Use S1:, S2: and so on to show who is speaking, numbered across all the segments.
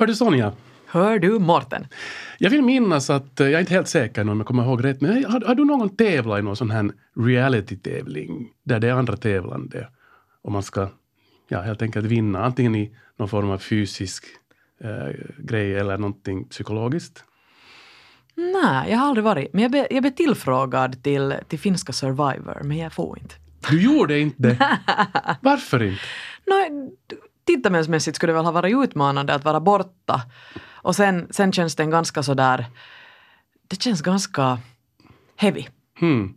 S1: Hör du Sonja?
S2: Hör du Morten?
S1: Jag vill minnas att, eh, jag är inte helt säker om jag kommer ihåg rätt, men har, har du någon tävlat i någon sån här reality-tävling där det är andra tävlande och man ska ja, helt enkelt vinna antingen i någon form av fysisk eh, grej eller någonting psykologiskt?
S2: Nej, jag har aldrig varit. Men jag blev, jag blev tillfrågad till, till finska Survivor, men jag får inte.
S1: Du gjorde inte det? Varför inte?
S2: No, tittarmässigt skulle det väl ha varit utmanande att vara borta. Och sen, sen känns den ganska sådär... Det känns ganska heavy.
S1: Hmm.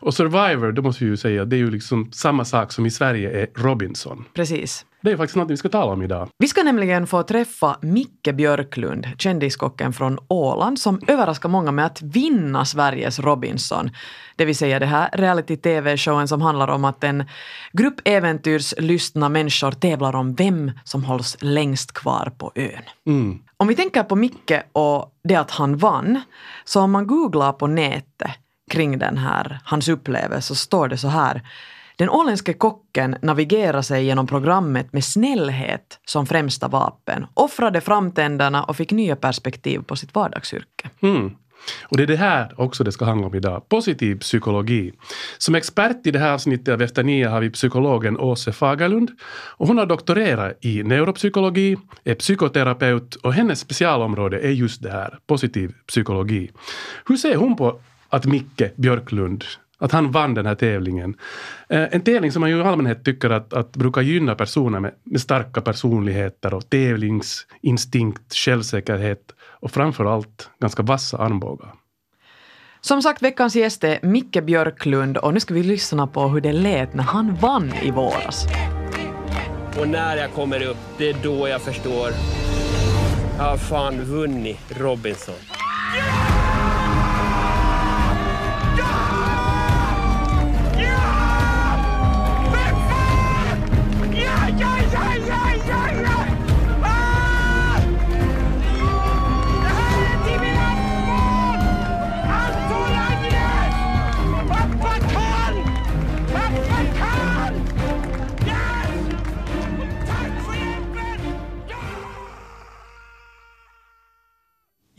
S1: Och Survivor, det måste vi ju säga, det är ju liksom samma sak som i Sverige är Robinson.
S2: Precis.
S1: Det är faktiskt något vi ska tala om idag.
S2: Vi ska nämligen få träffa Micke Björklund, kändiskocken från Åland, som överraskar många med att vinna Sveriges Robinson. Det vill säga det här reality-tv-showen som handlar om att en grupp äventyrslystna människor tävlar om vem som hålls längst kvar på ön.
S1: Mm.
S2: Om vi tänker på Micke och det att han vann, så om man googlar på nätet kring den här, hans upplevelse så står det så här. Den åländske kocken navigerade sig genom programmet med snällhet som främsta vapen, offrade framtänderna och fick nya perspektiv på sitt vardagsyrke.
S1: Mm. Och det är det här också det ska handla om idag. Positiv psykologi. Som expert i det här avsnittet av Efter nio har vi psykologen Åse Fagerlund. Och hon har doktorerat i neuropsykologi, är psykoterapeut och hennes specialområde är just det här, positiv psykologi. Hur ser hon på att Micke Björklund att han vann den här tävlingen. Eh, en tävling som man ju i allmänhet tycker att, att brukar gynna personer med, med starka personligheter och tävlingsinstinkt, självsäkerhet och framför allt ganska vassa armbågar.
S2: Som sagt, veckans gäst är Micke Björklund och nu ska vi lyssna på hur det lät när han vann i våras.
S3: Och när jag kommer upp, det är då jag förstår. Jag har fan vunnit Robinson.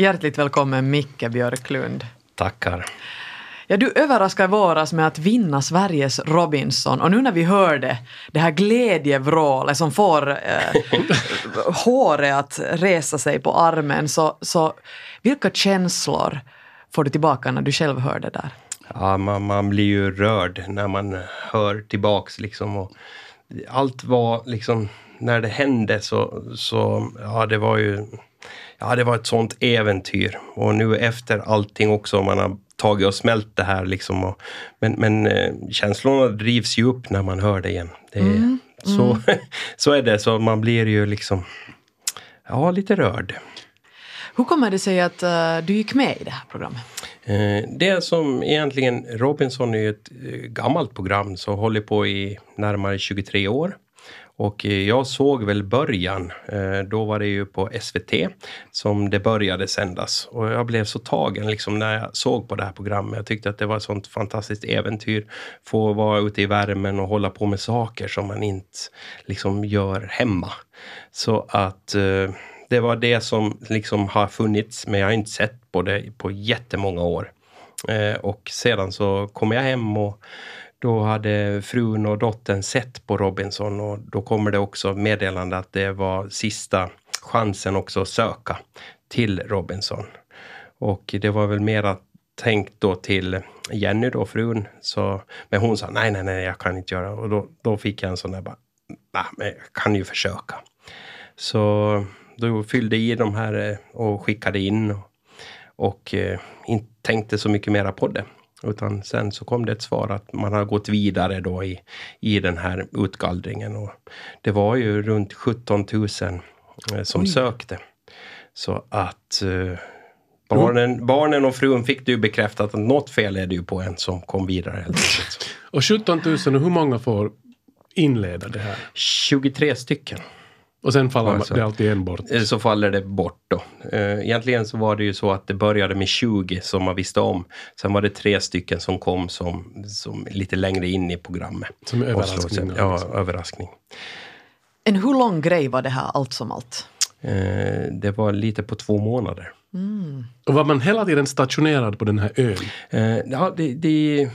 S2: Hjärtligt välkommen Micke Björklund.
S4: Tackar.
S2: Ja, du överraskade i våras med att vinna Sveriges Robinson och nu när vi hörde det här glädjevrålet som får eh, håret att resa sig på armen så, så vilka känslor får du tillbaka när du själv hör det där?
S4: Ja, man, man blir ju rörd när man hör tillbaks liksom. Och allt var liksom, när det hände så, så ja det var ju, ja det var ett sånt äventyr. Och nu efter allting också, man har tagit och smält det här liksom. Och, men men eh, känslorna drivs ju upp när man hör det igen. Det, mm, så, mm. så är det, så man blir ju liksom, ja lite rörd.
S2: Hur kommer det sig att uh, du gick med i det här programmet?
S4: Eh, det som egentligen, Robinson är ju ett gammalt program som håller på i närmare 23 år. Och eh, jag såg väl början, eh, då var det ju på SVT som det började sändas. Och jag blev så tagen liksom när jag såg på det här programmet. Jag tyckte att det var ett sånt fantastiskt äventyr. Få vara ute i värmen och hålla på med saker som man inte liksom gör hemma. Så att eh, det var det som liksom har funnits men jag har inte sett på det på jättemånga år. Och sedan så kom jag hem och då hade frun och dottern sett på Robinson och då kommer det också meddelande att det var sista chansen också att söka till Robinson. Och det var väl mera tänkt då till Jenny då, frun. Så, men hon sa nej, nej, nej, jag kan inte göra. Och då, då fick jag en sån där bara, nej, men jag kan ju försöka. Så då fyllde i de här eh, och skickade in. Och, och eh, inte tänkte så mycket mera på det. Utan sen så kom det ett svar att man har gått vidare då i, i den här utgallringen. Och det var ju runt 17 000 eh, som Oj. sökte. Så att eh, barnen, barnen och frun fick det ju bekräftat att något fel är det ju på en som kom vidare.
S1: och 17 000, och hur många får inleda det här?
S4: 23 stycken.
S1: Och sen faller alltså, det alltid en bort?
S4: Så faller det bort då. Eh, egentligen så var det ju så att det började med 20 som man visste om. Sen var det tre stycken som kom som, som lite längre in i programmet.
S1: Som överraskning?
S4: Ja, överraskning.
S2: En hur lång grej var det här allt som allt?
S4: Eh, det var lite på två månader.
S1: Och var man hela tiden stationerad på den här ön?
S4: Eh, ja, det, det,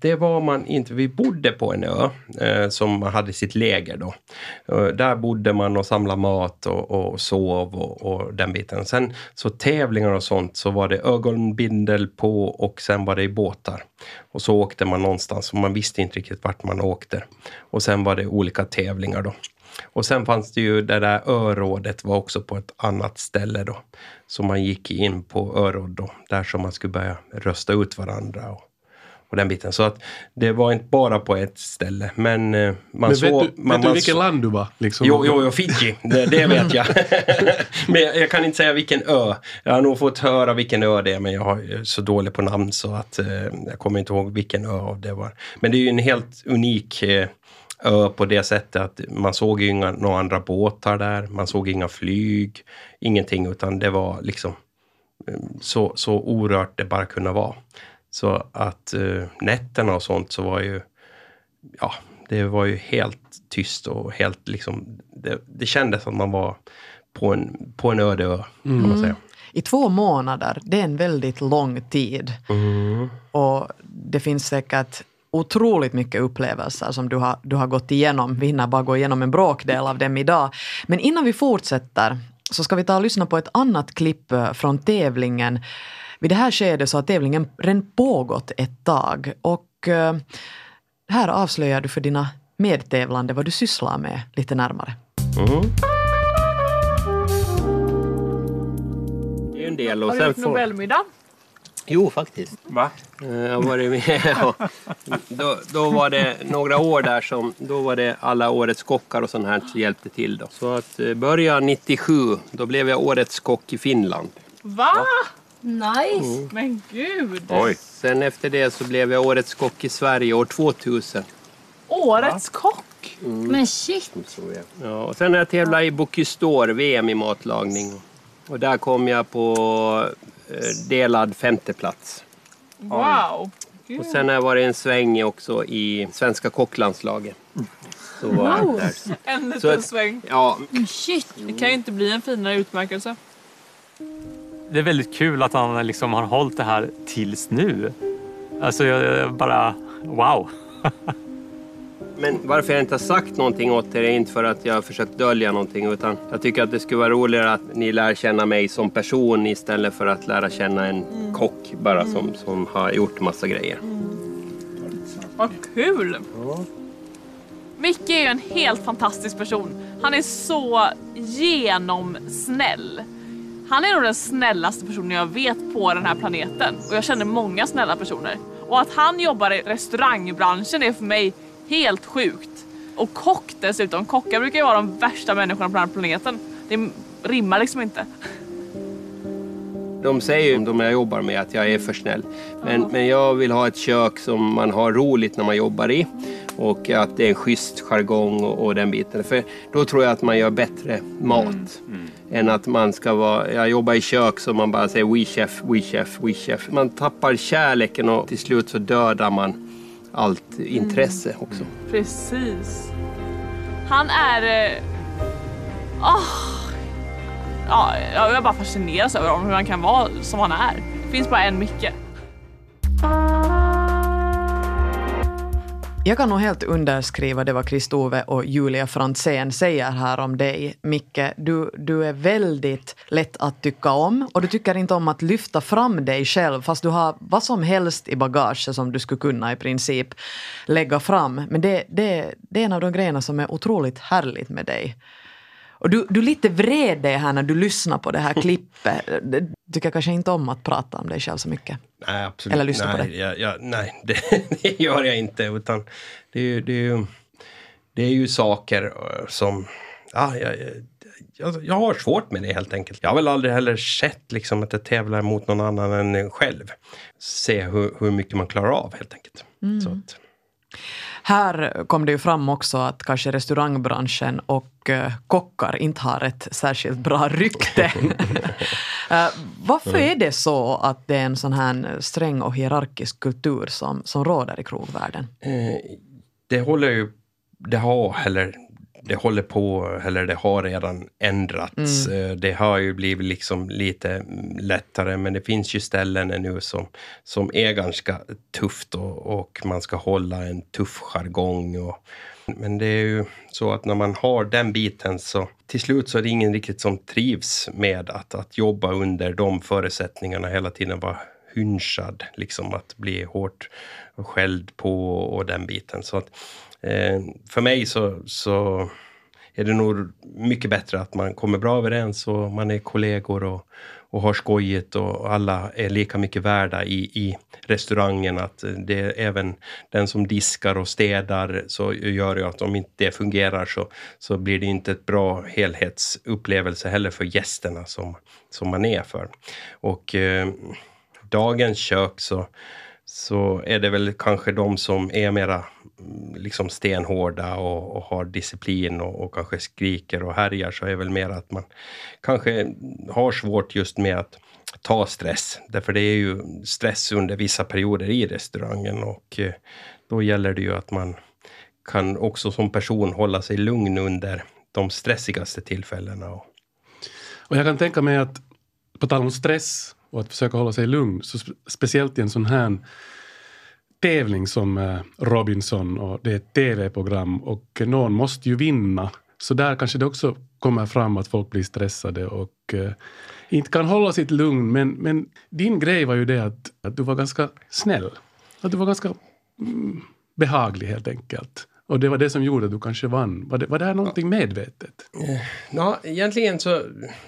S4: det var man inte. Vi bodde på en ö eh, som hade sitt läger då. Eh, där bodde man och samlade mat och, och sov och, och, den biten. Sen så tävlingar och sånt så var det ögonbindel på och sen var det i båtar. Och så åkte man någonstans och man visste inte riktigt vart man åkte. Och sen var det olika tävlingar då. Och sen fanns det ju det där örådet var också på ett annat ställe då. Så man gick in på öråd då, där som man skulle börja rösta ut varandra och, och den biten. Så att det var inte bara på ett ställe. Men eh, man
S1: Men
S4: såg...
S1: vet du,
S4: man,
S1: vet du vilket
S4: så-
S1: land du var? Liksom?
S4: Jo, jo, jo, Fiji. Det, det vet jag. men jag, jag kan inte säga vilken ö. Jag har nog fått höra vilken ö det är, men jag är så dålig på namn så att eh, jag kommer inte ihåg vilken ö det var. Men det är ju en helt unik eh, ö på det sättet att man såg ju inga, några andra båtar där. Man såg inga flyg, ingenting, utan det var liksom eh, så, så orört det bara kunde vara. Så att eh, nätterna och sånt så var ju, ja, det var ju helt tyst och helt liksom, det, det kändes som man var på en, på en öde ö, kan man säga.
S2: I två månader, det är en väldigt lång tid. Och det finns säkert otroligt mycket upplevelser som du har, du har gått igenom. Vi hinner bara gå igenom en bråkdel av dem idag. Men innan vi fortsätter så ska vi ta och lyssna på ett annat klipp eh, från tävlingen. Vid det här skedet så har tävlingen redan pågått ett tag och eh, här avslöjar du för dina medtävlande vad du sysslar med lite närmare.
S3: Det är ju en del. Och
S5: Har du
S3: sen
S5: gjort
S3: får...
S5: Nobelmiddag?
S3: Jo, faktiskt.
S6: Va?
S3: Eh, Jag varit med. Ja. Då, då var det några år där som då var det alla årets kockar och sånt här som hjälpte till. Då. Så att eh, börja 97, då blev jag årets kock i Finland.
S5: Va?
S7: Nice!
S5: Men gud!
S3: Sen efter det så blev jag årets kock i Sverige år 2000.
S5: Årets kock!
S7: Men shit!
S3: Ja, och sen har jag tävlat i Bocuse d'Or, VM i matlagning. Och där kom jag på delad femteplats.
S5: Wow! Gud.
S3: Och sen har jag varit en sväng också i svenska kocklandslaget. Så var jag där.
S5: En liten sväng.
S3: Ja,
S7: Shit!
S5: Det kan ju inte bli en finare utmärkelse.
S6: Det är väldigt kul att han liksom har hållit det här tills nu. Alltså jag, jag bara, wow.
S3: Men varför jag inte har sagt någonting åt er är inte för att jag har försökt dölja någonting utan jag tycker att det skulle vara roligare att ni lär känna mig som person istället för att lära känna en kock bara som, som har gjort massa grejer.
S5: Vad kul! Micke är ju en helt fantastisk person. Han är så genomsnäll. Han är nog den snällaste personen jag vet på den här planeten och jag känner många snälla personer. Och att han jobbar i restaurangbranschen är för mig helt sjukt. Och kock dessutom. Kockar brukar ju vara de värsta människorna på den här planeten. Det rimmar liksom inte.
S3: De säger ju, de jag jobbar med, att jag är för snäll. Men, men jag vill ha ett kök som man har roligt när man jobbar i. Och att det är en schysst jargong och, och den biten. För då tror jag att man gör bättre mat. Än att man ska vara, jag jobbar i kök så man bara säger we chef, we chef, we chef. Man tappar kärleken och till slut så dödar man allt intresse också.
S5: Precis. Han är... åh. ja, jag är bara fascinerad över honom, hur han kan vara som han är. Det finns bara en Micke.
S2: Jag kan nog helt underskriva det vad Kristove och Julia Franzén säger här om dig, Micke. Du, du är väldigt lätt att tycka om och du tycker inte om att lyfta fram dig själv fast du har vad som helst i bagaget som du skulle kunna i princip lägga fram. Men det, det, det är en av de grejerna som är otroligt härligt med dig. Och du, du lite vred dig här när du lyssnar på det här klippet. Du tycker kanske inte om att prata om dig själv så mycket.
S4: Nej, absolut.
S2: Eller lyssna
S4: nej,
S2: på det.
S4: Jag, jag, nej, det, det gör jag inte. Utan det, är ju- det, är ju, det är ju saker eh, som... Ja, jag, jag, jag har svårt med det helt enkelt. Jag har väl aldrig heller sett liksom, att jag tävlar mot någon annan än själv. Se hur, hur mycket man klarar av helt enkelt.
S2: Mm. Här kom det ju fram också att kanske restaurangbranschen och eh, kockar inte har ett särskilt bra rykte. Eh, Varför är det så att det är en sån här sträng och hierarkisk kultur som, som råder i krogvärlden?
S4: eh, det håller ju... Det har heller... det håller på, eller det har redan ändrats. Mm. Det har ju blivit liksom lite lättare, men det finns ju ställen nu som, som är ganska tufft och, och man ska hålla en tuff jargong. Och, men det är ju så att när man har den biten så till slut så är det ingen riktigt som trivs med att, att jobba under de förutsättningarna hela tiden vara hynchad, liksom att bli hårt skälld på och den biten. Så att eh, för mig så, så är det nog mycket bättre att man kommer bra överens och man är kollegor och, och har skojigt och alla är lika mycket värda i, i restaurangen. Att eh, det är även den som diskar och städar så gör ju att om inte det fungerar så, så blir det inte ett bra helhetsupplevelse heller för gästerna som, som man är för. Och eh, dagens kök så så är det väl kanske de som är mera Mm, liksom stenhårda och, och har disciplin och, och, kanske skriker och härjar så är det väl mer att man kanske har svårt just med att ta stress. Därför det är ju stress under vissa perioder i restaurangen och eh, då gäller det ju att man kan också som person hålla sig lugn under de stressigaste tillfällena.
S1: Och jag kan tänka mig att på tal om stress och att försöka hålla sig lugn. Så speciellt i en sån här tävling som eh, Robinson och det är ett tv-program och någon måste ju vinna. Så där kanske det också kommer fram att folk blir stressade och eh, inte kan hålla sitt lugn. Men, men din grej var ju det att, att du var ganska snäll. Att du var ganska mm, behaglig helt enkelt. Och det var det som gjorde att du kanske vann. Var det, var det här någonting medvetet?
S4: Eh, ja, egentligen så...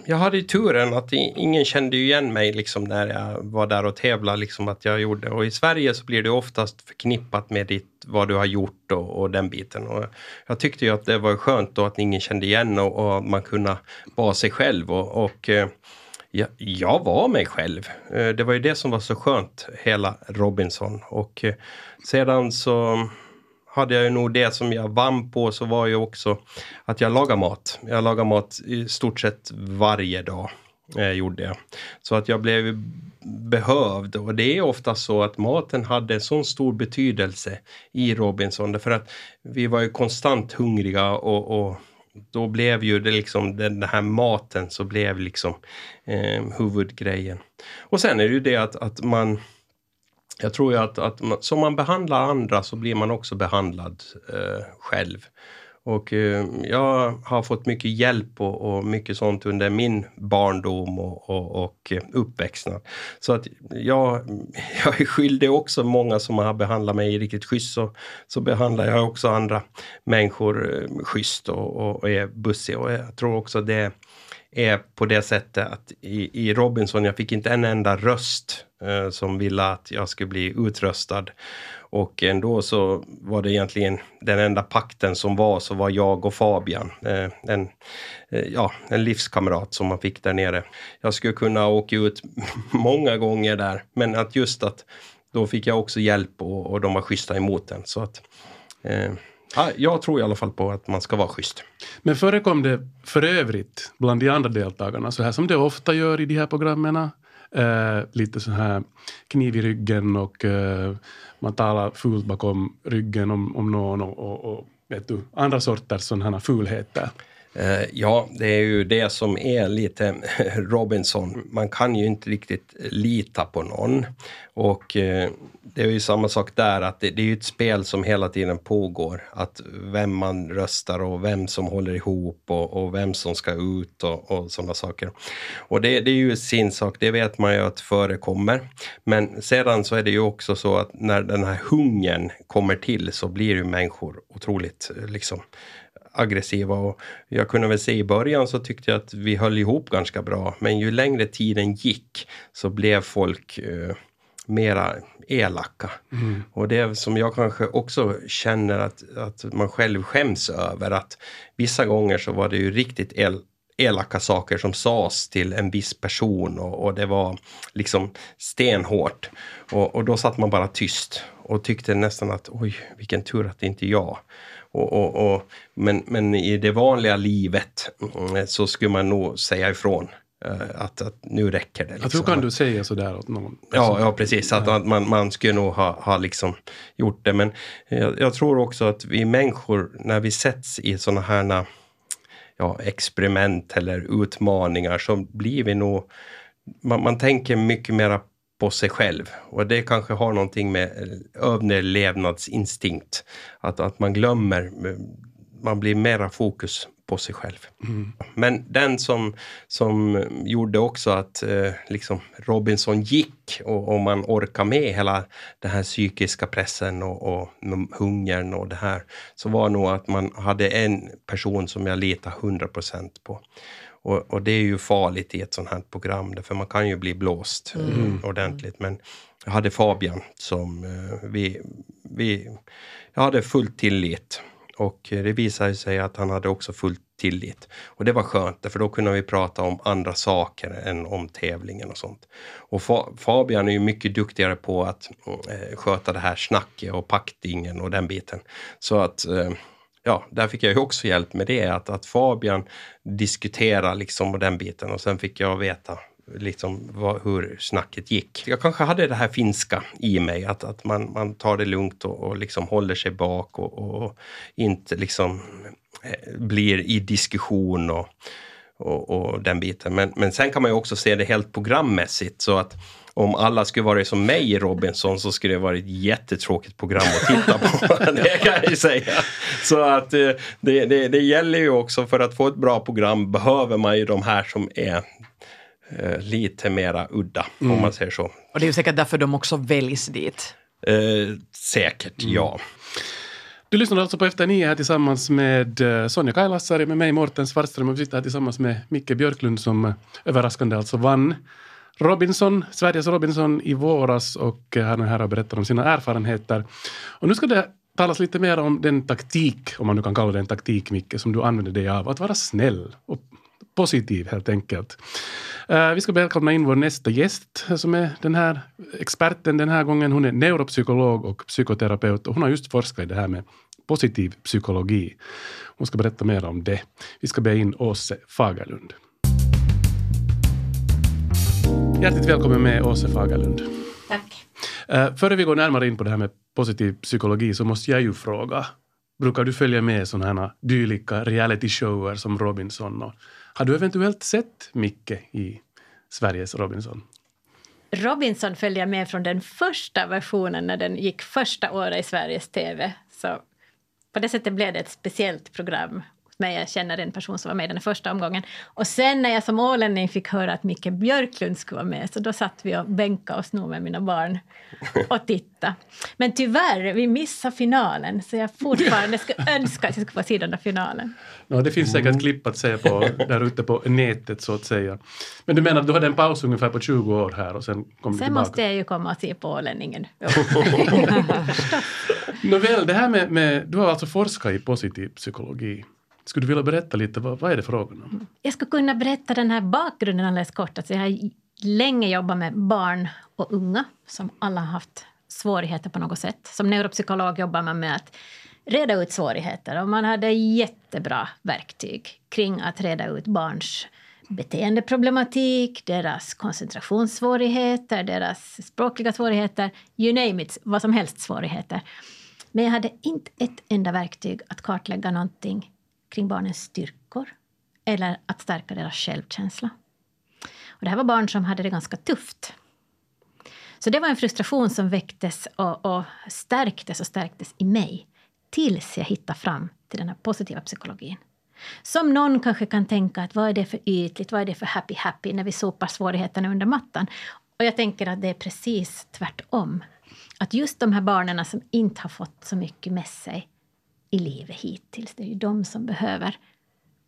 S4: Jag hade ju turen att ingen kände igen mig liksom när jag var där och tävlade. Liksom att jag gjorde. Och i Sverige så blir det oftast förknippat med ditt, vad du har gjort och, och den biten. Och jag tyckte ju att det var skönt då att ingen kände igen och, och man kunde vara sig själv. Och, och eh, jag, jag var mig själv. Eh, det var ju det som var så skönt, hela Robinson. Och sedan så hade jag ju nog det som jag vann på så var ju också att jag lagar mat. Jag lagar mat i stort sett varje dag. Eh, gjorde jag. Så att jag blev behövd och det är ofta så att maten hade en sån stor betydelse i Robinson därför att vi var ju konstant hungriga och, och då blev ju det liksom den här maten så blev liksom eh, huvudgrejen. Och sen är det ju det att, att man jag tror ju att, att man, som man behandlar andra så blir man också behandlad eh, själv. Och eh, jag har fått mycket hjälp och, och, mycket sånt under min barndom och, och, och uppväxtnad. Så att jag, jag är skyldig också många som har behandlat mig riktigt schysst så, så behandlar jag också andra människor eh, schysst och, och, och är bussig. Och jag tror också det är på det sättet att i, i Robinson, jag fick inte en enda röst eh, som ville att jag skulle bli utröstad. Och ändå så var det egentligen den enda pakten som var, så var jag och Fabian. Eh, en, eh, ja, en livskamrat som man fick där nere. Jag skulle kunna åka ut många gånger där, men att just att då fick jag också hjälp och, och de var schyssta emot den. Så att, eh, Ja, jag tror i alla fall på att man ska vara schysst.
S1: Men förekom det för övrigt bland de andra deltagarna, så här som det ofta gör i de här programmen, eh, lite så här kniv i ryggen och eh, man talar fult bakom ryggen om, om någon och, och, och vet du, andra sorters sådana fulheter?
S4: Eh, ja, det är ju det som är lite Robinson. Man kan ju inte riktigt lita på någon. Och eh, det är ju samma sak där, att det, det är ju ett spel som hela tiden pågår. Att vem man röstar och vem som håller ihop och, och vem som ska ut och, och sådana saker. Och det, det, är ju sin sak, det vet man ju att förekommer. Men sedan så är det ju också så att när den här hungern kommer till så blir ju människor otroligt eh, liksom aggressiva. Och jag kunde väl se i början så tyckte jag att vi höll ihop ganska bra. Men ju längre tiden gick så blev folk eh, mera elaka. Mm. Och det som jag kanske också känner att, att man själv skäms över att vissa gånger så var det ju riktigt el, elaka saker som sades till en viss person och, och det var liksom stenhårt. Och, och, då satt man bara tyst och tyckte nästan att oj, vilken tur att det inte är jag. Och, och, och, men, men i det vanliga livet mm, så skulle man nog säga ifrån eh, att, att nu räcker det. Liksom.
S1: hur kan du säga sådär åt någon?
S4: Ja, ja precis. Att, att man, man skulle nog ha, ha liksom gjort det. Men jag, jag tror också att vi människor, när vi sätts i sådana här ja, experiment eller utmaningar så blir vi nog... Man, man tänker mycket mera på sig själv. Och det kanske har någonting med överlevnadsinstinkt. Att, att man glömmer, man blir mera fokus på sig själv.
S1: Mm.
S4: Men den som, som gjorde också att eh, liksom Robinson gick och, och man orkar med hela den här psykiska pressen och, och hungern och det här, så var nog att man hade en person som jag litade 100% på. Och, och, det är ju farligt i ett sånt här program, för man kan ju bli blåst mm. ordentligt. Men jag hade Fabian som eh, vi, vi... Jag hade full tillit. Och det visade sig att han hade också full tillit. Och det var skönt, för då kunde vi prata om andra saker än om tävlingen och sånt. Och Fabian är ju mycket duktigare på att eh, sköta det här snacket och paktingen och den biten. Så att eh, ja, där fick jag ju också hjälp med det, att, att Fabian diskuterade liksom den biten och sen fick jag veta liksom vad, hur snacket gick. Jag kanske hade det här finska i mig, att, att man, man tar det lugnt och, och liksom håller sig bak och, och inte liksom eh, blir i diskussion och, och, och, den biten. Men, men sen kan man ju också se det helt programmässigt så att om alla skulle vara som mig i Robinson så skulle det vara ett jättetråkigt program att titta på. det kan jag ju säga. Så att eh, det, det, det gäller ju också för att få ett bra program behöver man ju de här som är eh, lite mera udda, mm. om man säger så.
S2: Och det är ju säkert därför de också väljs dit.
S4: Eh, säkert, mm. ja.
S1: Du lyssnar alltså på Efter nio här tillsammans med eh, Sonja Kailasari, med mig Morten Svartström och vi sitter här tillsammans med Micke Björklund som överraskande alltså vann Robinson, Sveriges Robinson i våras och eh, han är här och berättar om sina erfarenheter. Och nu ska det talas lite mer om den taktik, om man nu kan kalla det en taktik Micke, som du använder dig av, att vara snäll och positiv helt enkelt. Uh, vi ska välkomna in vår nästa gäst eh, som är den här experten den här gången. Hon är neuropsykolog och psykoterapeut och hon har just forskat i det här med positiv psykologi. Hon ska berätta mer om det. Vi ska be in Åse Fagerlund. Hjärtligt välkommen med Åse Fagerlund.
S7: Tack.
S1: Uh, före vi går närmare in på det här med positiv psykologi så måste jag ju fråga, brukar du följa med sådana här dylika reality-shower som Robinson? Och, har du eventuellt sett Micke i Sveriges Robinson?
S7: Robinson följde jag med från den första versionen när den gick första året i Sveriges TV. Så på det sättet blev det ett speciellt program mig. Jag känner en person som var med i den första omgången. Och sen när jag som ålänning fick höra att Micke Björklund skulle vara med, så då satt vi och bänkade oss nog med mina barn och tittade. Men tyvärr, vi missade finalen, så jag fortfarande skulle önska att jag skulle få se den där finalen.
S1: Ja, det finns säkert klipp att se på där ute på nätet så att säga. Men du menar att du hade en paus ungefär på 20 år här och sen kom
S7: sen
S1: du tillbaka?
S7: måste jag ju komma och se på ålänningen.
S1: Nåväl, det här med, med, du har alltså forskat i positiv psykologi. Skulle du vilja berätta lite, vad, vad är det frågan om? Mm.
S7: Jag skulle kunna berätta den här bakgrunden alldeles kort. Alltså jag har länge jobbat med barn och unga som alla har haft svårigheter på något sätt. Som neuropsykolog jobbar man med att reda ut svårigheter och man hade jättebra verktyg kring att reda ut barns beteendeproblematik, deras koncentrationssvårigheter, deras språkliga svårigheter, you name it, vad som helst svårigheter. Men jag hade inte ett enda verktyg att kartlägga någonting kring barnens styrkor eller att stärka deras självkänsla. Och det här var barn som hade det ganska tufft. Så det var en frustration som väcktes och, och stärktes och stärktes i mig tills jag hittade fram till den här positiva psykologin. Som någon kanske kan tänka att vad är det för ytligt, vad är det för happy happy när vi sopar svårigheterna under mattan. Och jag tänker att det är precis tvärtom. Att just de här barnen som inte har fått så mycket med sig i livet hittills. Det är ju de som behöver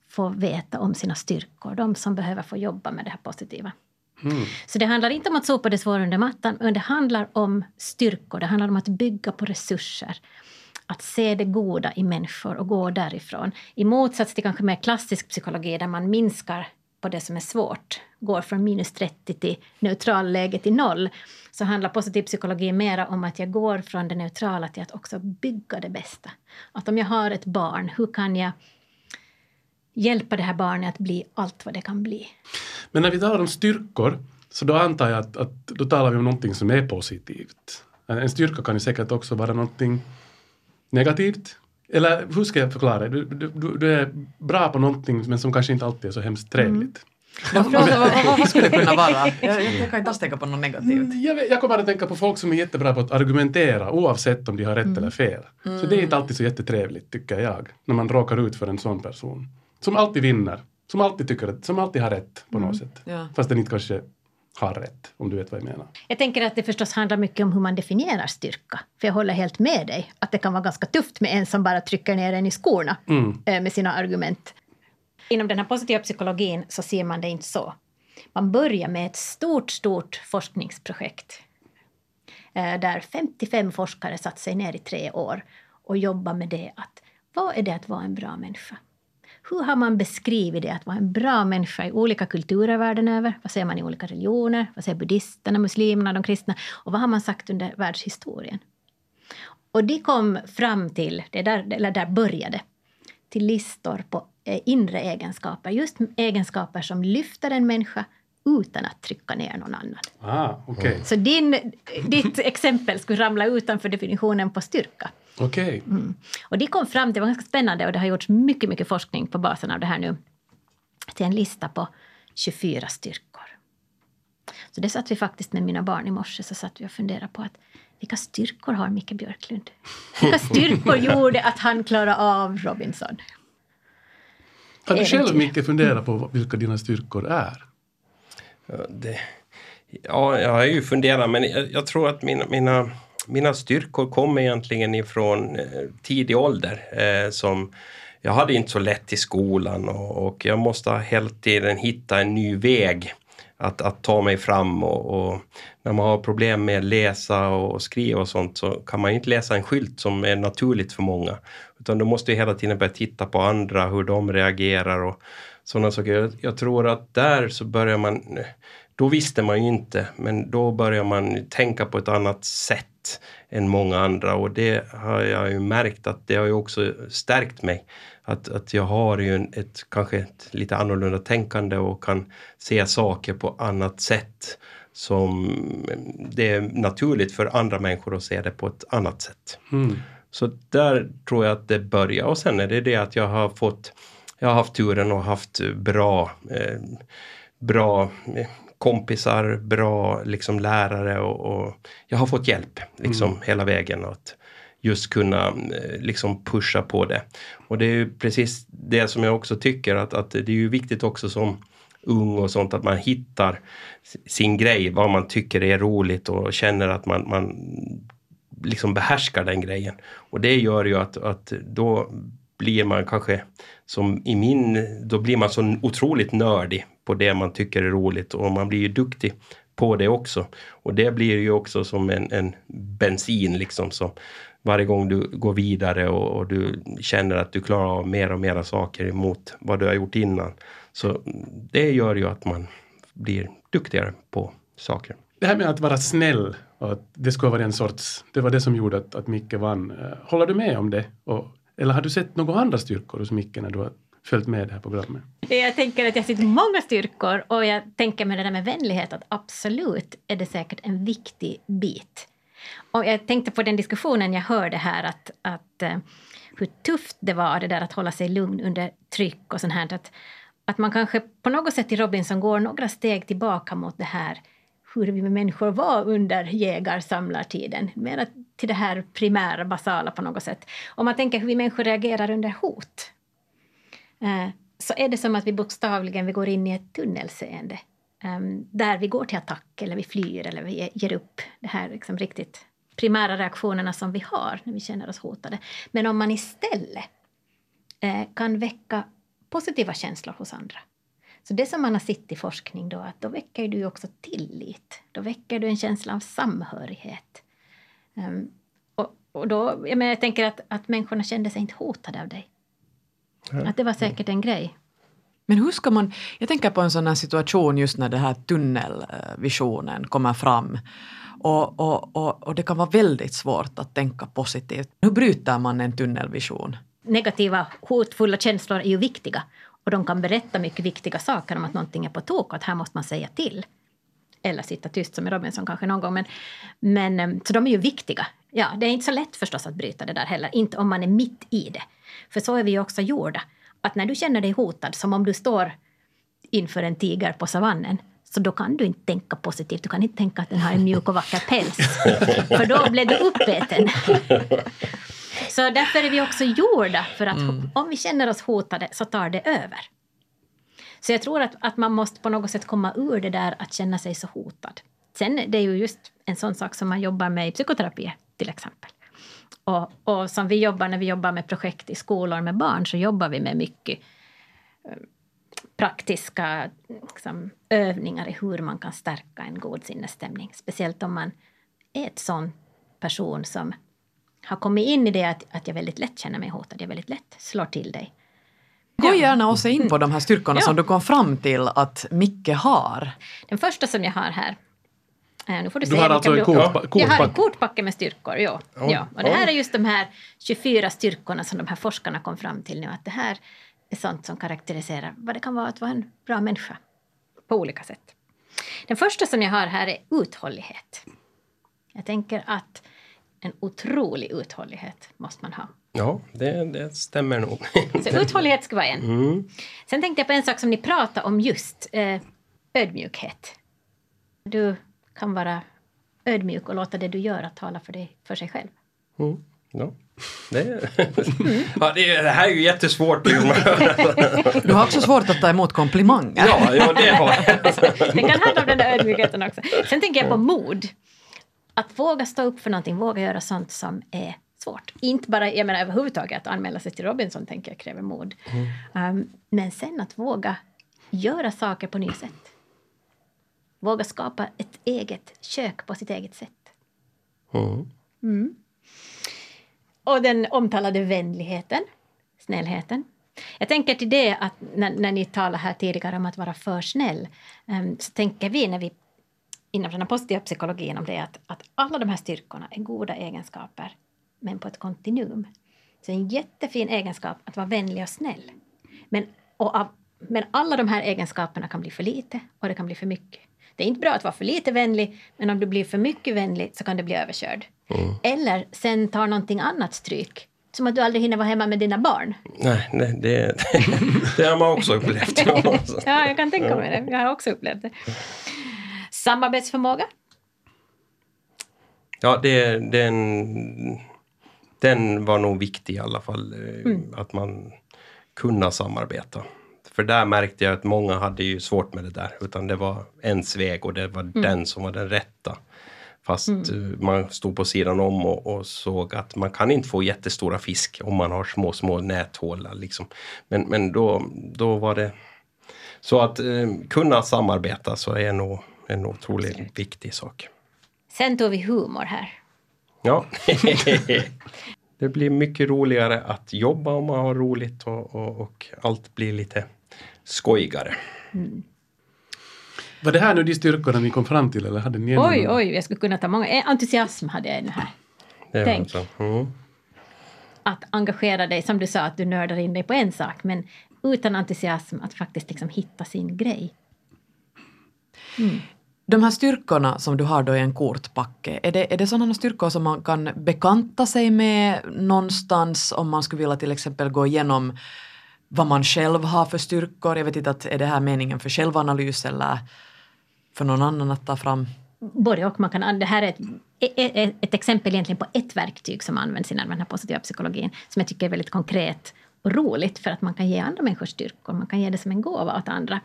S7: få veta om sina styrkor, de som behöver få jobba med det här positiva. Mm. Så det handlar inte om att sopa det svåra under mattan, men det handlar om styrkor, det handlar om att bygga på resurser. Att se det goda i människor och gå därifrån. I motsats till kanske mer klassisk psykologi där man minskar på det som är svårt, går från minus 30 till neutralläge till noll, så handlar positiv psykologi mer om att jag går från det neutrala till att också bygga det bästa. Att om jag har ett barn, hur kan jag hjälpa det här barnet att bli allt vad det kan bli.
S1: Men när vi talar om styrkor så då antar jag att, att då talar vi om någonting som är positivt. En styrka kan ju säkert också vara någonting negativt. Eller hur ska jag förklara? Du, du, du är bra på någonting men som kanske inte alltid är så hemskt trevligt.
S2: Vad, vad, vad, vad skulle det kunna vara? Jag, jag kan inte alls tänka på något negativt.
S1: Mm, Jag, jag kommer att tänka på folk som är jättebra på att argumentera oavsett om de har rätt eller fel. Så det är inte alltid så jättetrevligt tycker jag, när man råkar ut för en sån person. Som alltid vinner, som alltid tycker att, som alltid har rätt på något sätt.
S2: Ja.
S1: Fast den inte kanske har rätt, om du vet vad jag menar.
S7: Jag tänker att det förstås handlar mycket om hur man definierar styrka. För jag håller helt med dig att det kan vara ganska tufft med en som bara trycker ner en i skorna
S1: Mm.
S7: eh, med sina argument. Inom den här positiva psykologin så ser man det inte så. Man börjar med ett stort, stort forskningsprojekt eh, där 55 forskare satt sig ner i tre år och jobbade med det att vad är det att vara en bra människa? Hur har man beskrivit det att vara en bra människa i olika kulturer världen över? Vad säger man i olika religioner? Vad säger buddhisterna, muslimerna, de kristna? Och vad har man sagt under världshistorien? Och de kom fram till, det är där, eller där började, till listor på eh, inre egenskaper. Just egenskaper som lyfter en människa utan att trycka ner någon annan.
S1: Ah, okej.
S7: Så din, ditt exempel skulle ramla utanför definitionen på styrka.
S1: Okej.
S7: Mm. Och de kom fram, det var ganska spännande och det har gjorts mycket, mycket forskning på basen av det här nu, till en lista på 24 styrkor. Så det satt vi faktiskt med mina barn i morse, så satt vi och funderade på att vilka styrkor har Micke Björklund? Vilka styrkor gjorde att han klarade av Robinson?
S1: Har du själv mycket funderat på vilka dina styrkor är?
S4: Ja, det, ja, jag har ju funderat men jag, jag tror att mina, mina, mina styrkor kom egentligen ifrån eh, tidig ålder. Eh, som jag hade inte så lätt i skolan och, och jag måste hela tiden hitta en ny väg att, att ta mig fram och, och när man har problem med läsa och skriva och sånt så kan man inte läsa en skylt som är naturligt för många. Utan du måste ju hela tiden börja titta på andra, hur de reagerar och sådana saker. Jag, jag tror att där så börjar man, då visste man ju inte, men då börjar man tänka på ett annat sätt än många andra och det har jag ju märkt att det har ju också stärkt mig. Att, att jag har ju en, ett, kanske ett lite annorlunda tänkande och kan se saker på annat sätt som det är naturligt för andra människor att se det på ett annat sätt.
S1: Mm.
S4: Så där tror jag att det börjar och sen är det det att jag har fått jag har haft turen och haft bra eh, bra eh, kompisar, bra liksom lärare och, och jag har fått hjälp liksom hela vägen att just kunna eh, liksom pusha på det. Och det är ju precis det som jag också tycker att, att det är ju viktigt också som ung och sånt att man hittar sin grej, vad man tycker är roligt och känner att man, man liksom behärskar den grejen. Och det gör ju att, att då blir man kanske som i min, då blir man så otroligt nördig på det man tycker är roligt och man blir ju duktig på det också. Och det blir ju också som en, en bensin liksom som varje gång du går vidare och, och du känner att du klarar av mer och mera saker emot vad du har gjort innan. Så det gör ju att man blir duktigare på saker.
S1: Det här med att vara snäll och att det skulle vara en sorts, det var det som gjorde att, att Micke vann. Eh, håller du med om det? Och, eller har du sett några andra styrkor hos Micke när du har följt med det här programmet?
S7: Jag tänker att jag sitter många styrkor och jag tänker med det där med vänlighet att absolut är det säkert en viktig bit. Och jag tänkte på den diskussionen jag hörde här att, att eh, hur tufft det var det där att hålla sig lugn under tryck och sånt här. Att, att man kanske på något sätt i Robinson går några steg tillbaka mot det här hur vi med människor var under jägar-samlartiden. Mer till det här primära, basala på något sätt. Om man tänker hur vi människor reagerar under hot Eh, så är det som att vi bokstavligen vi går in i ett tunnelseende. Um, där vi går till attack eller vi flyr eller vi ger upp. de här liksom riktigt primära reaktionerna som vi har när vi känner oss hotade. Men om man istället eh, kan väcka positiva känslor hos andra. Så det som man har sett i forskning då, att då väcker du också tillit. Då väcker du en känsla av samhörighet. Um, och, och då, jag, menar, jag tänker att, att människorna kände sig inte hotade av dig. Att det var säkert en grej.
S2: Men hur ska man, jag tänker på en sån här situation just när den här tunnelvisionen kommer fram. Och, och, och, och det kan vara väldigt svårt att tänka positivt. Hur bryter man en tunnelvision?
S7: Negativa, hotfulla känslor är ju viktiga. Och de kan berätta mycket viktiga saker om att någonting är på tok och att här måste man säga till. Eller sitta tyst som i Robinson kanske någon gång. Men, men, eh, så de är ju viktiga. Ja, det är inte så lätt förstås att bryta det där heller. Inte om man är mitt i det. För så är vi ju också gjorda. Att när du känner dig hotad, som om du står inför en tiger på savannen, så då kan du inte tänka positivt. Du kan inte tänka att den har en mjuk och vacker päls. För då blir du uppäten. Så därför är vi också gjorda för att mm. om vi känner oss hotade så tar det över. Så jag tror att, att man måste på något sätt komma ur det där att känna sig så hotad. Sen det är ju just en sån sak som man jobbar med i psykoterapi till exempel. Och, och som vi jobbar när vi jobbar med projekt i skolor med barn så jobbar vi med mycket eh, praktiska liksom, övningar i hur man kan stärka en god sinnesstämning. Speciellt om man är ett sån person som har kommit in i det att, att jag väldigt lätt känner mig hotad, jag väldigt lätt slår till dig.
S2: Gå gärna också in på de här styrkorna ja. som du kom fram till att Micke har.
S7: Den första som jag har här
S1: nu får du, du har alltså en kortpacke?
S7: Jag har en kortpacke med styrkor, ja. Ja. Och det här är just de här 24 styrkorna som de här forskarna kom fram till nu. Att det här är sånt som karaktäriserar vad det kan vara att vara en bra människa. På olika sätt. Den första som jag har här är uthållighet. Jag tänker att en otrolig uthållighet måste man ha.
S4: Ja, det, det stämmer nog.
S7: Så uthållighet ska vara en. Mm. Sen tänkte jag på en sak som ni pratade om just, eh, ödmjukhet. Du kan vara ödmjuk och låta det du gör att tala för, dig, för sig själv.
S4: Mm. Ja. Det, mm. ja, det, det, här är ju jättesvårt.
S2: du har också svårt att ta emot komplimanger.
S4: Ja, ja det har jag.
S7: det kan handla om den där ödmjukheten också. Sen tänker jag på mod. Att våga stå upp för någonting, våga göra sånt som är svårt. Inte bara, jag menar överhuvudtaget att anmäla sig till Robinson tänker jag kräver mod. Mm. Um, men sen att våga göra saker på nya sätt. Våga skapa ett eget kök på sitt eget sätt. Mm. Mm. Och den omtalade vänligheten, snällheten. Jag tänker till det att när, när ni talar här tidigare om att vara för snäll um, så tänker vi när vi inom den positiva psykologin om det att, att alla de här styrkorna är goda egenskaper men på ett kontinuum. Så en jättefin egenskap att vara vänlig och snäll. Men, och av, men alla de här egenskaperna kan bli för lite och det kan bli för mycket. Det är inte bra att vara för lite vänlig, men om du blir för mycket vänlig så kan du bli överkörd. Mm. Eller sen tar någonting annat stryk. Som att du aldrig hinner vara hemma med dina barn.
S4: Nej, nej det, det, har man också upplevt.
S7: ja, jag kan tänka mig det. Jag har också upplevt det. Samarbetsförmåga?
S4: Ja, det, den, den var nog viktig i alla fall. Eh, mm. Att man kunna samarbeta. För där märkte jag att många hade ju svårt med det där. Utan det var ens väg och det var mm. den som var den rätta. Fast mm. Eh, man stod på sidan om och, och, såg att man kan inte få jättestora fisk om man har små, små näthålar. Liksom. Men, men då, då var det... Så att eh, kunna samarbeta så är nog en otroligt viktig sak.
S7: Sen tog vi humor här.
S4: Ja. det blir mycket roligare att jobba om man har roligt och, och, och allt blir lite skojigare. Mm.
S1: Var det här nu de styrkorna ni kom fram till eller hade ni
S7: Oj, oj, jag skulle kunna ta många. Eh, entusiasm hade jag nu här. Det Tänk. Alltså. Mm. Att engagera dig, som du sa, att du nördar in dig på en sak, men utan entusiasm att faktiskt liksom hitta sin grej.
S2: Mm. De här styrkorna som du har då i en kortpacke, är det, är det sådana styrkor som man kan bekanta sig med någonstans om man skulle vilja till exempel gå igenom vad man själv har för styrkor? Jag vet inte, att, är det här meningen för självanalys eller för någon annan att ta fram?
S7: Både och. Man kan, det här är ett, ett, ett exempel egentligen på ett verktyg som används inom den här positiva psykologin som jag tycker är väldigt konkret och roligt för att man kan ge andra människor styrkor. Man kan ge det som en gåva åt andra.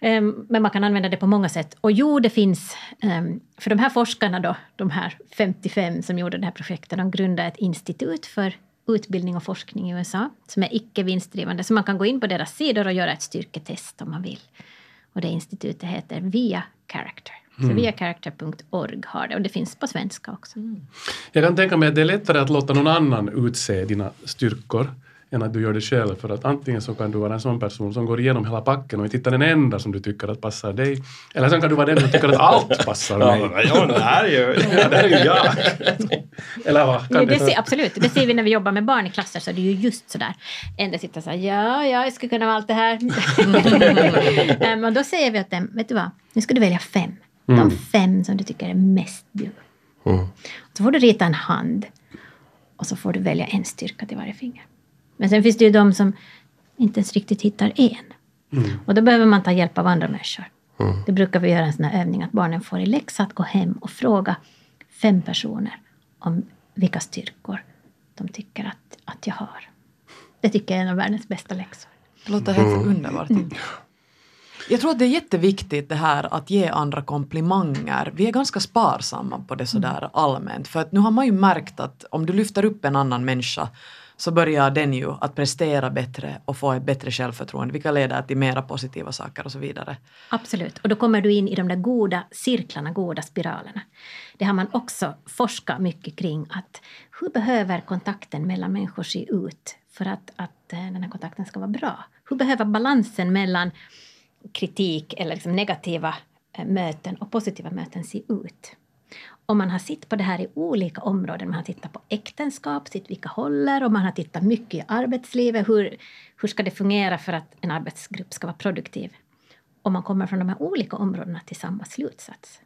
S7: Mm. Um, men man kan använda det på många sätt. Och jo, det finns... Um, för de här forskarna då, de här 55 som gjorde det här projektet, de grundade ett institut för utbildning och forskning i USA som är icke vinstdrivande. Så man kan gå in på deras sidor och göra ett styrketest om man vill. Och det institutet heter Via Character. Mm. Så viacharacter.org har det och det finns på svenska också. Mm.
S1: Jag kan tänka mig att det är lättare att låta någon annan utse dina styrkor än att du gör det själv. För att antingen så kan du vara en sån person som går igenom hela packen och inte hittar den enda som du tycker att passar dig. Eller sen kan du vara den som tycker att allt passar mig.
S4: Ja, det här är ju, det här är ju jag.
S1: Eller vad?
S7: Ja,
S1: Kan
S7: det
S1: det,
S7: ser, absolut, det ser vi när vi jobbar med barn i klasser så är det ju just sådär. En del sitter så här, ja, ja, jag skulle kunna vara allt det här. Ehm, och då säger vi åt dem, vet du vad, nu ska du välja fem. De fem som du tycker är mest du. Så får du rita en hand. Och så får du välja en styrka till varje finger. Men sen finns det ju de som inte ens riktigt hittar en. Och då behöver man ta hjälp av andra människor. Det brukar vi göra en sån här övning att barnen får i läxa att gå hem och fråga fem personer om vilka styrkor de tycker att, att jag har. Det tycker jag är en av världens bästa läxor.
S2: Det låter helt underbart. Jag tror att det är jätteviktigt det här att ge andra komplimanger. Vi är ganska sparsamma på det sådär allmänt. För att nu har man ju märkt att om du lyfter upp en annan människa så börjar den ju att prestera bättre och få ett bättre självförtroende vilket leder till mera positiva saker och så vidare.
S7: Absolut. Och då kommer du in i de där goda cirklarna, goda spiralerna. Det har man också forskat mycket kring. att Hur behöver kontakten mellan människor se ut för att, att eh, den här kontakten ska vara bra? Hur behöver balansen mellan kritik eller liksom negativa eh, möten och positiva möten se ut? Om man har sett på det här i olika områden, man har tittat på äktenskap, sett vilka håller och man har tittat mycket i arbetslivet, hur, hur ska det fungera för att en arbetsgrupp ska vara produktiv? Och man kommer från de här olika områdena till samma slutsats,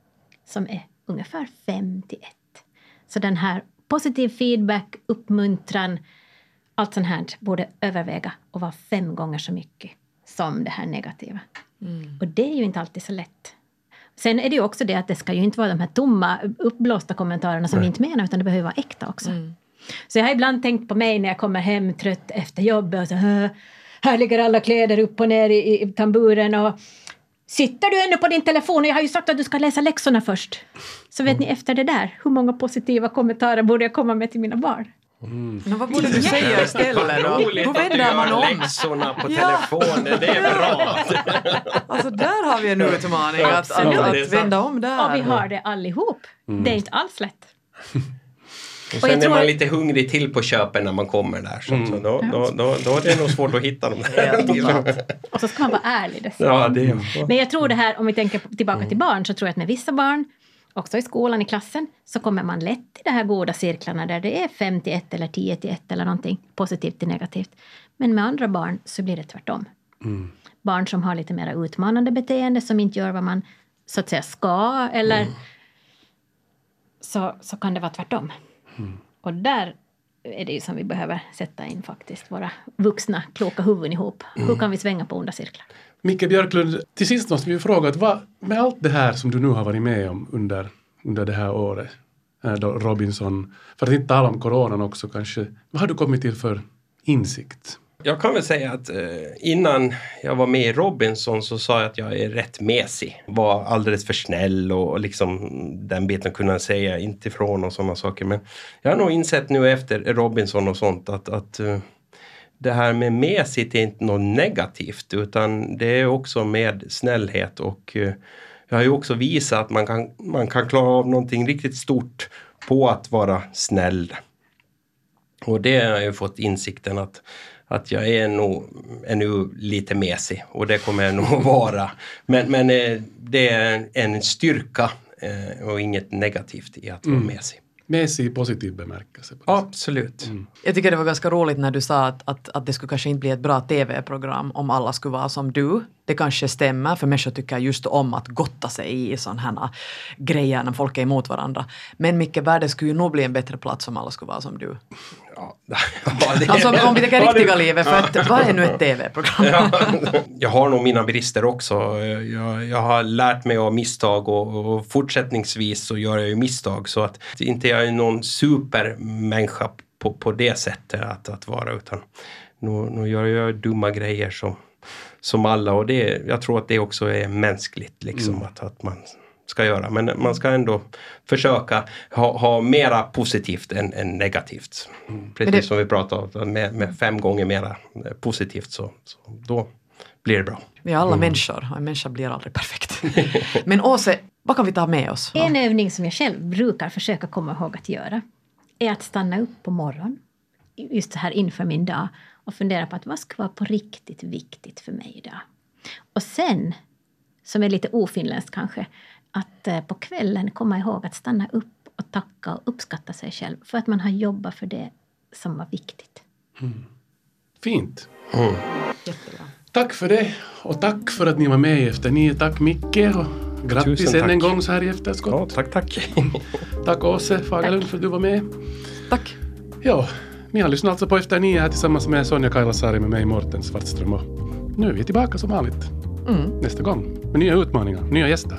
S7: som är ungefär fem till ett. Så den här positiv feedback, uppmuntran, allt sånt här borde överväga och vara fem gånger så mycket som det här negativa. Och det är ju inte alltid så lätt. Sen är det ju också det att det ska ju inte vara de här tomma, uppblåsta kommentarerna som vi inte menar, utan det behöver vara äkta också. Så jag har ibland tänkt på mig när jag kommer hem trött efter jobbet och så "Hö, här ligger alla kläder upp och ner i, i tamburen och Sitter du ännu på din telefon? Jag har ju sagt att du ska läsa läxorna först. Så vet ni efter det där, hur många positiva kommentarer borde jag komma med till mina barn?
S2: Men vad borde du säga istället då?
S4: Roligt
S2: Hur
S4: att du
S2: vänder man
S4: gör
S2: om?
S4: läxorna på
S2: Ja.
S4: telefonen, det är bra.
S2: Alltså där har vi en utmaning att, att,
S4: Absolut.
S2: att vända om där.
S7: Och vi har det allihop. Det är inte alls lätt.
S4: Och
S7: Och jag
S4: sen är
S7: tror-
S4: man lite hungrig till på köpen när man kommer där. Så, så då, då, då, då är det nog svårt att hitta dem där.
S7: Och så ska man vara ärlig dessutom.
S4: Ja, det
S7: Men jag tror det här, om vi tänker tillbaka till barn, så tror jag att med vissa barn, också i skolan, i klassen, så kommer man lätt till de här goda cirklarna där det är 5 till 1 eller 10 till 1 eller någonting, positivt till negativt. Men med andra barn så blir det tvärtom. Barn som har lite mer utmanande beteende, som inte gör vad man så att säga ska, eller så, så kan det vara tvärtom. Och där är det ju som vi behöver sätta in faktiskt våra vuxna kloka huvuden ihop. Hur kan vi svänga på onda cirklar?
S1: Micke Björklund, till sist måste vi fråga, att vad, med allt det här som du nu har varit med om under, under det här året, då Robinson, för att inte tala om coronan också kanske, vad har du kommit till för insikt?
S4: Jag kan väl säga att eh, innan jag var med i Robinson så sa jag att jag är rätt mesig. Var alldeles för snäll och, liksom den biten kunde jag säga inte ifrån och sådana saker. Men jag har nog insett nu efter Robinson och sånt att, att eh, det här med mesigt är inte något negativt utan det är också med snällhet och eh, jag har ju också visat att man kan, man kan klara av någonting riktigt stort på att vara snäll. Och det har jag ju fått insikten att, att jag är nog är nu lite mesig och det kommer jag nog vara. Men, men eh, det är en styrka eh, och inget negativt i att vara mesig.
S1: Med sig i positiv bemärkelse.
S4: Absolut.
S2: Jag tycker det var ganska roligt när du sa att, att, att det skulle kanske inte bli ett bra TV-program om alla skulle vara som du. Det kanske stämmer, för människor tycker just om att gotta sig i sådana här grejer när folk är emot varandra. Men Micke, världen skulle ju nog bli en bättre plats om alla skulle vara som du.
S4: Ja, det-
S2: Alltså om vi tänker riktiga livet, för att vad är nu ett TV-program?
S4: Ja. Jag har nog mina brister också. Jag, jag har lärt mig av misstag och, och fortsättningsvis så gör jag ju misstag. Så att inte jag är någon supermänniska på, på det sättet att, att vara utan nu, nu gör jag dumma grejer som, som alla och det, jag tror att det också är mänskligt liksom att, att man ska göra. Men man ska ändå försöka ha, ha mera positivt än, än negativt. Precis
S2: det-
S4: som vi pratade om, med, med fem gånger mera eh, positivt så, så då blir det bra.
S2: Vi är alla människor och en människa blir aldrig perfekt. Men Åse, vad kan vi ta med oss?
S7: En övning som jag själv brukar försöka komma ihåg att göra är att stanna upp på morgonen, just så här inför min dag och fundera på att vad ska vara på riktigt viktigt för mig idag. Och sen, som är lite ofinländskt kanske, att eh, på kvällen komma ihåg att stanna upp och tacka och uppskatta sig själv för att man har jobbat för det som var viktigt.
S1: Fint.
S2: Jättebra.
S1: Tack för det och tack för att ni var med i Efter nio. Tack Micke och grattis
S4: Tusen
S1: än en gång så här i
S4: Ja,
S1: efterskott.
S4: tack, tack.
S1: Tack Åse Fagerlund för att du var med.
S2: Tack.
S1: Ja, ni har lyssnat alltså på Efter nio här tillsammans med Sonja Kailasari med mig Morten Svartström och nu är vi tillbaka som vanligt
S2: Mm.
S1: nästa gång med nya utmaningar, nya gäster.